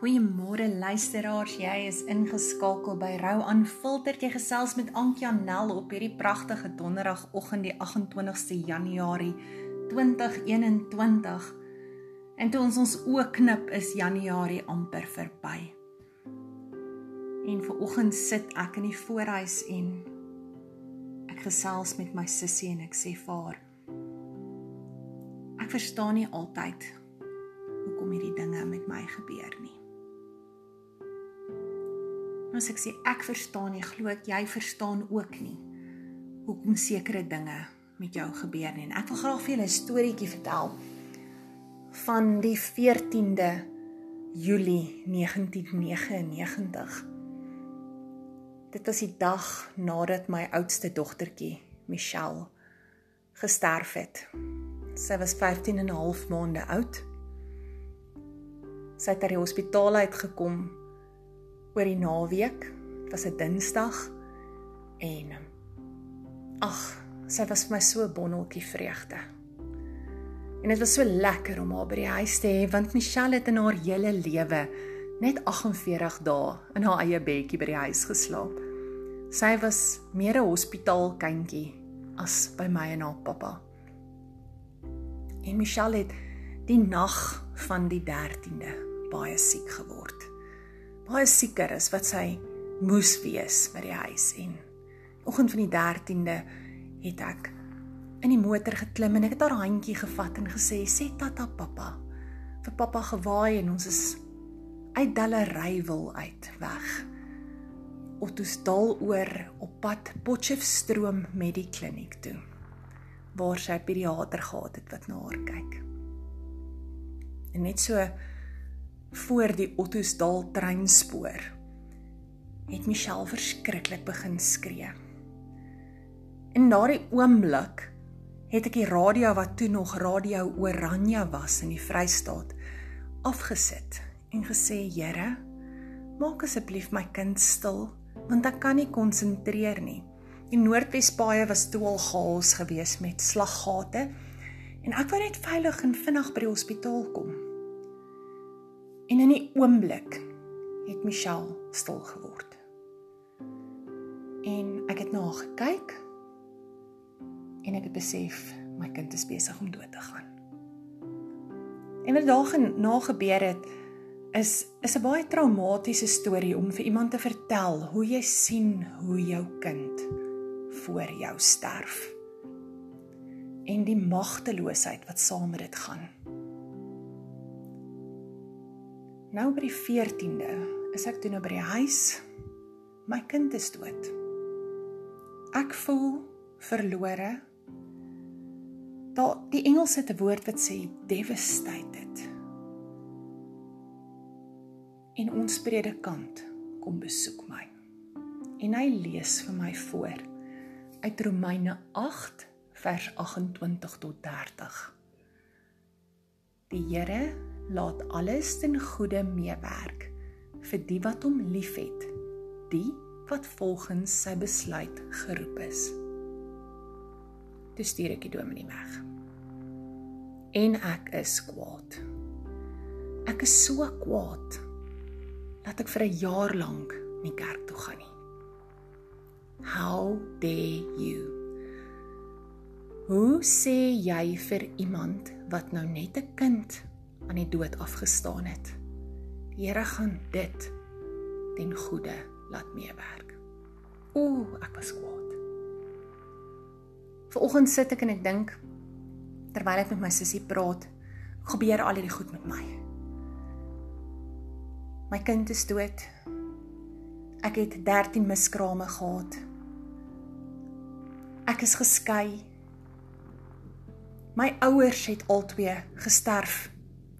Goeiemôre luisteraars, jy is ingeskakel by Rou Aanfilter. Jy gesels met Ankie Nel op hierdie pragtige donderdagoggend die 28ste Januarie 2021. En toe ons ons oë knip, is Januarie amper verby. En ver oggend sit ek in die voorhuis en ek gesels met my sussie en ek sê vir haar Ek verstaan nie altyd hoekom hierdie dinge met my gebeur nie. Maar as ek sê ek verstaan nie, glo ek jy verstaan ook nie hoekom sekere dinge met jou gebeur nie. En ek wil graag vir julle 'n storieetjie vertel van die 14de Julie 1999. Dit was die dag nadat my oudste dogtertjie, Michelle, gesterf het. Sy was 15 en 'n half maande oud. Sy het uit die hospitaal uitgekom oor die naweek. Dit was 'n Dinsdag en ag, sy was vir my so 'n bonneltjie vreugde. En dit was so lekker om haar by die huis te hê want Michelle het in haar hele lewe net 48 dae in haar eie bedjie by die huis geslaap. Sy was meer 'n hospitaalkindjie as by my en haar pappa. En Michelle het die nag van die 13de baie siek geword baie sieker as wat sy moes wees by die huis. En oggend van die 13de het ek in die motor geklim en ek het haar handjie gevat en gesê sê tata pappa. Vir pappa gewaai en ons is uit Dallery wil uit weg. Otto's dal oor op pad Potchefstroom met die kliniek toe waar sy pediater gehad het wat na haar kyk. En net so voor die Ottosdal treinspoor het Michelle verskriklik begin skree. In daardie oomblik het ek die radio wat toe nog Radio Oranje was in die Vrystaat afgesit en gesê: "Here, maak asseblief my kind stil want ek kan nie konsentreer nie." Die Noordwespaaie was toe al chaos geweest met slaggate en ek wou net veilig en vinnig by die hospitaal kom. En in die oomblik het Michelle stil geword. En ek het na haar gekyk en ek het besef my kind is besig om dood te gaan. En wat daar na gebeur het is is 'n baie traumatiese storie om vir iemand te vertel hoe jy sien hoe jou kind voor jou sterf. En die magteloosheid wat saam met dit gaan. Nou by die 14de is ek toe nou by die huis. My kind is dood. Ek voel verlore. Daar die Engelse te woord wat sê devastated. En ons predikant kom besoek my. En hy lees vir my voor uit Romeine 8 vers 28 tot 30. Die Here laat alles ten goeie meewerk vir die wat hom liefhet, die wat volgens sy besluit geroep is. Dis stuur ek die dominee weg. En ek is kwaad. Ek is so kwaad dat ek vir 'n jaar lank nie kerk toe gaan nie. How dare you? Hoe sê jy vir iemand wat nou net 'n kind aan die dood afgestaan het. Die Here gaan dit ten goeie laat meewerk. Ooh, ek was kwaad. Vanoggend sit ek en ek dink terwyl ek met my sussie praat, gebeur al hierdie goed met my. My kind is dood. Ek het 13 miskrame gehad. Ek is geskei. My ouers het albei gesterf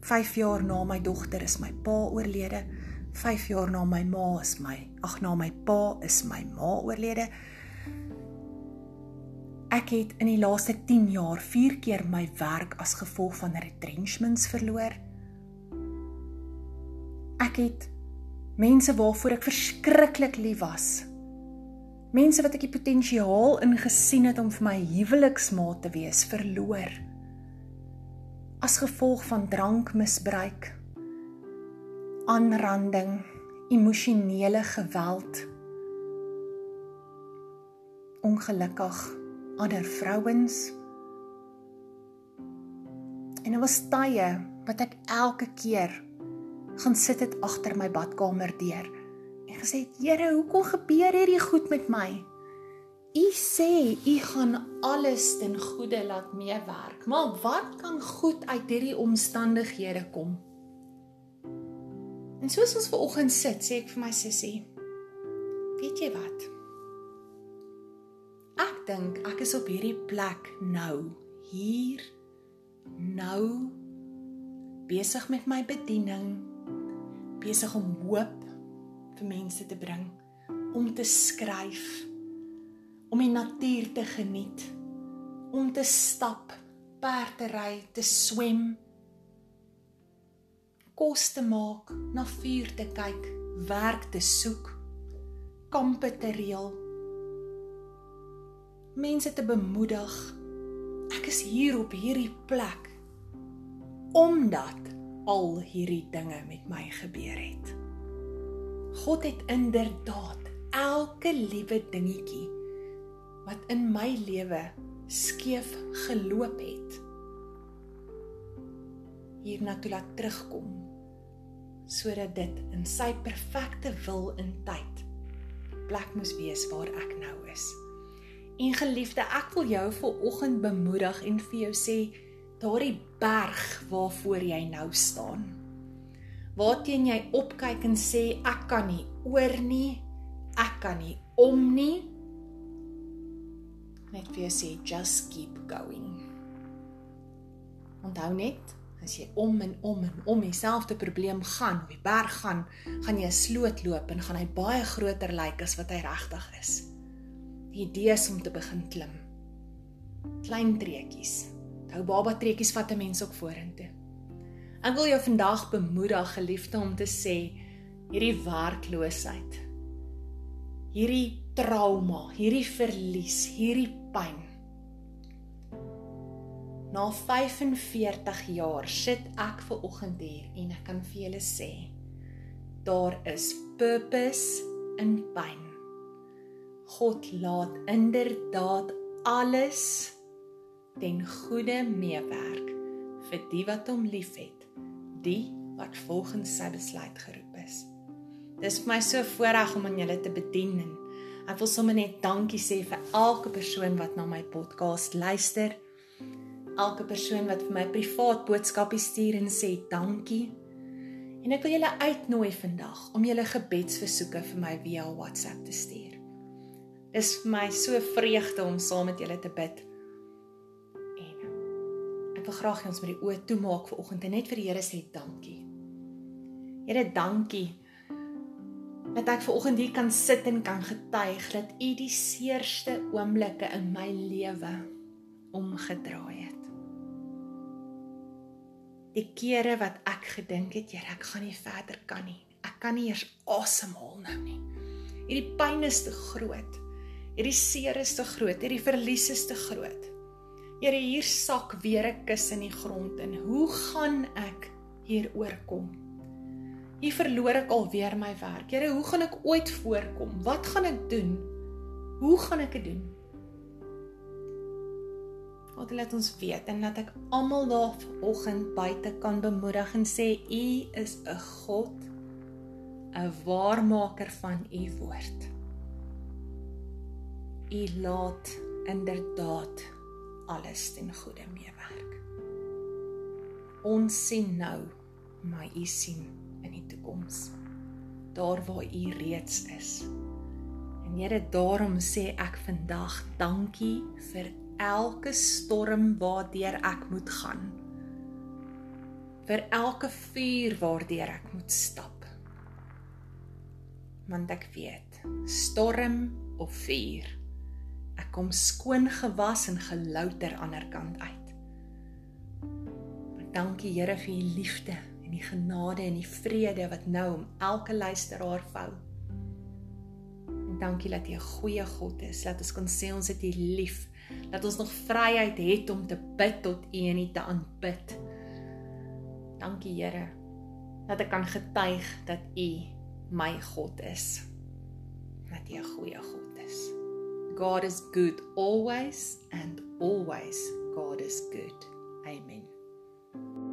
5 jaar na my dogter is my pa oorlede. 5 jaar na my ma is my ag na my pa is my ma oorlede. Ek het in die laaste 10 jaar 4 keer my werk as gevolg van retrenchments verloor. Ek het mense waarvoor ek verskriklik lief was. Mense wat ek die potensiaal ingesien het om vir my huweliksmaat te wees, verloor as gevolg van drankmisbruik aanranding, emosionele geweld. Ongelukkig ander vrouens. En dit was tye wat ek elke keer gaan sit het agter my badkamer deur en gesê het Here, hoekom gebeur hierdie goed met my? U sê u gaan alles ten goeie laat meewerk, maar wat kan goed uit hierdie omstandighede kom? En soos ons ver oggend sit, sê ek vir my sussie, weet jy wat? Ek dink ek is op hierdie plek nou, hier nou besig met my bediening, besig om hoop vir mense te bring, om te skryf om die natuur te geniet, om te stap, perd te ry, te swem, kos te maak, na vuur te kyk, werk te soek, kampe te reël, mense te bemoedig. Ek is hier op hierdie plek omdat al hierdie dinge met my gebeur het. God het inderdaad elke liewe dingetjie wat in my lewe skeef geloop het hiernatoe laat terugkom sodat dit in sy perfekte wil in tyd plek moes wees waar ek nou is. En geliefde, ek wil jou vir oggend bemoedig en vir jou sê daardie berg waarvoor jy nou staan. Waarteen jy opkyk en sê ek kan nie oor nie, ek kan nie om nie, net vir jou sê just keep going. Onthou net, as jy om en om en om dieselfde probleem gaan, op die berg gaan, gaan jy 'n sloot loop en gaan hy baie groter lyk as wat hy regtig is. Die idee is om te begin klim. Klein treetjies. Hou baba treetjies vat 'n mens ook vorentoe. Ek wil jou vandag bemoedig, geliefde, om te sê hierdie werkloosheid, hierdie trauma, hierdie verlies, hierdie pyn. Na 45 jaar sit ek ver oggend hier en ek kan vir julle sê daar is purpose in pyn. God laat inderdaad alles ten goeie meewerk vir die wat hom liefhet, die wat volgens sy besluit geroep is. Dis vir my so voorreg om aan julle te bedien en Ek wil sommer net dankie sê vir elke persoon wat na my podcast luister. Elke persoon wat vir my privaat boodskappe stuur en sê dankie. En ek wil julle uitnooi vandag om julle gebedsversoeke vir my via WhatsApp te stuur. Dis vir my so vreugde om saam met julle te bid. En ek wil graag hê ons moet die oë toemaak vir oggend en net vir die Here sê dankie. Here, dankie dat ek ver oggend hier kan sit en kan getuig dat U die seerste oomblikke in my lewe omgedraai het. Die kere wat ek gedink het, Here, ek gaan nie verder kan nie. Ek kan nie eers asemhaal nou nie. Hierdie pyn is te groot. Hierdie seer is te groot. Hierdie verlies is te groot. Here, hier sak weer 'n kus in die grond en hoe gaan ek hier oorkom? Hier verloor ek alweer my werk. Here, hoe gaan ek ooit voorkom? Wat gaan ek doen? Hoe gaan ek dit doen? God laat ons weet en dat ek almal daar vanoggend buite kan bemoedig en sê U is 'n God, 'n waarmaker van U woord. U laat inderdaad alles ten goeie meewerk. Ons sien nou, maar U sien in die toekoms. Daar waar U reeds is. En Here, daarom sê ek vandag dankie vir elke storm waardeur ek moet gaan. Vir elke vuur waardeur ek moet stap. Want ek weet, storm of vuur, ek kom skoon gewas en gelouter aan die ander kant uit. Dankie Here vir u liefde en die genade en die vrede wat nou om elke luisteraar vou. En dankie dat jy 'n goeie God is. Laat ons kan sê ons het U lief. Dat ons nog vryheid het om te bid tot U en U te aanbid. Dankie Here dat ek kan getuig dat U my God is. Dat U 'n goeie God is. God is good always and always God is good. Amen.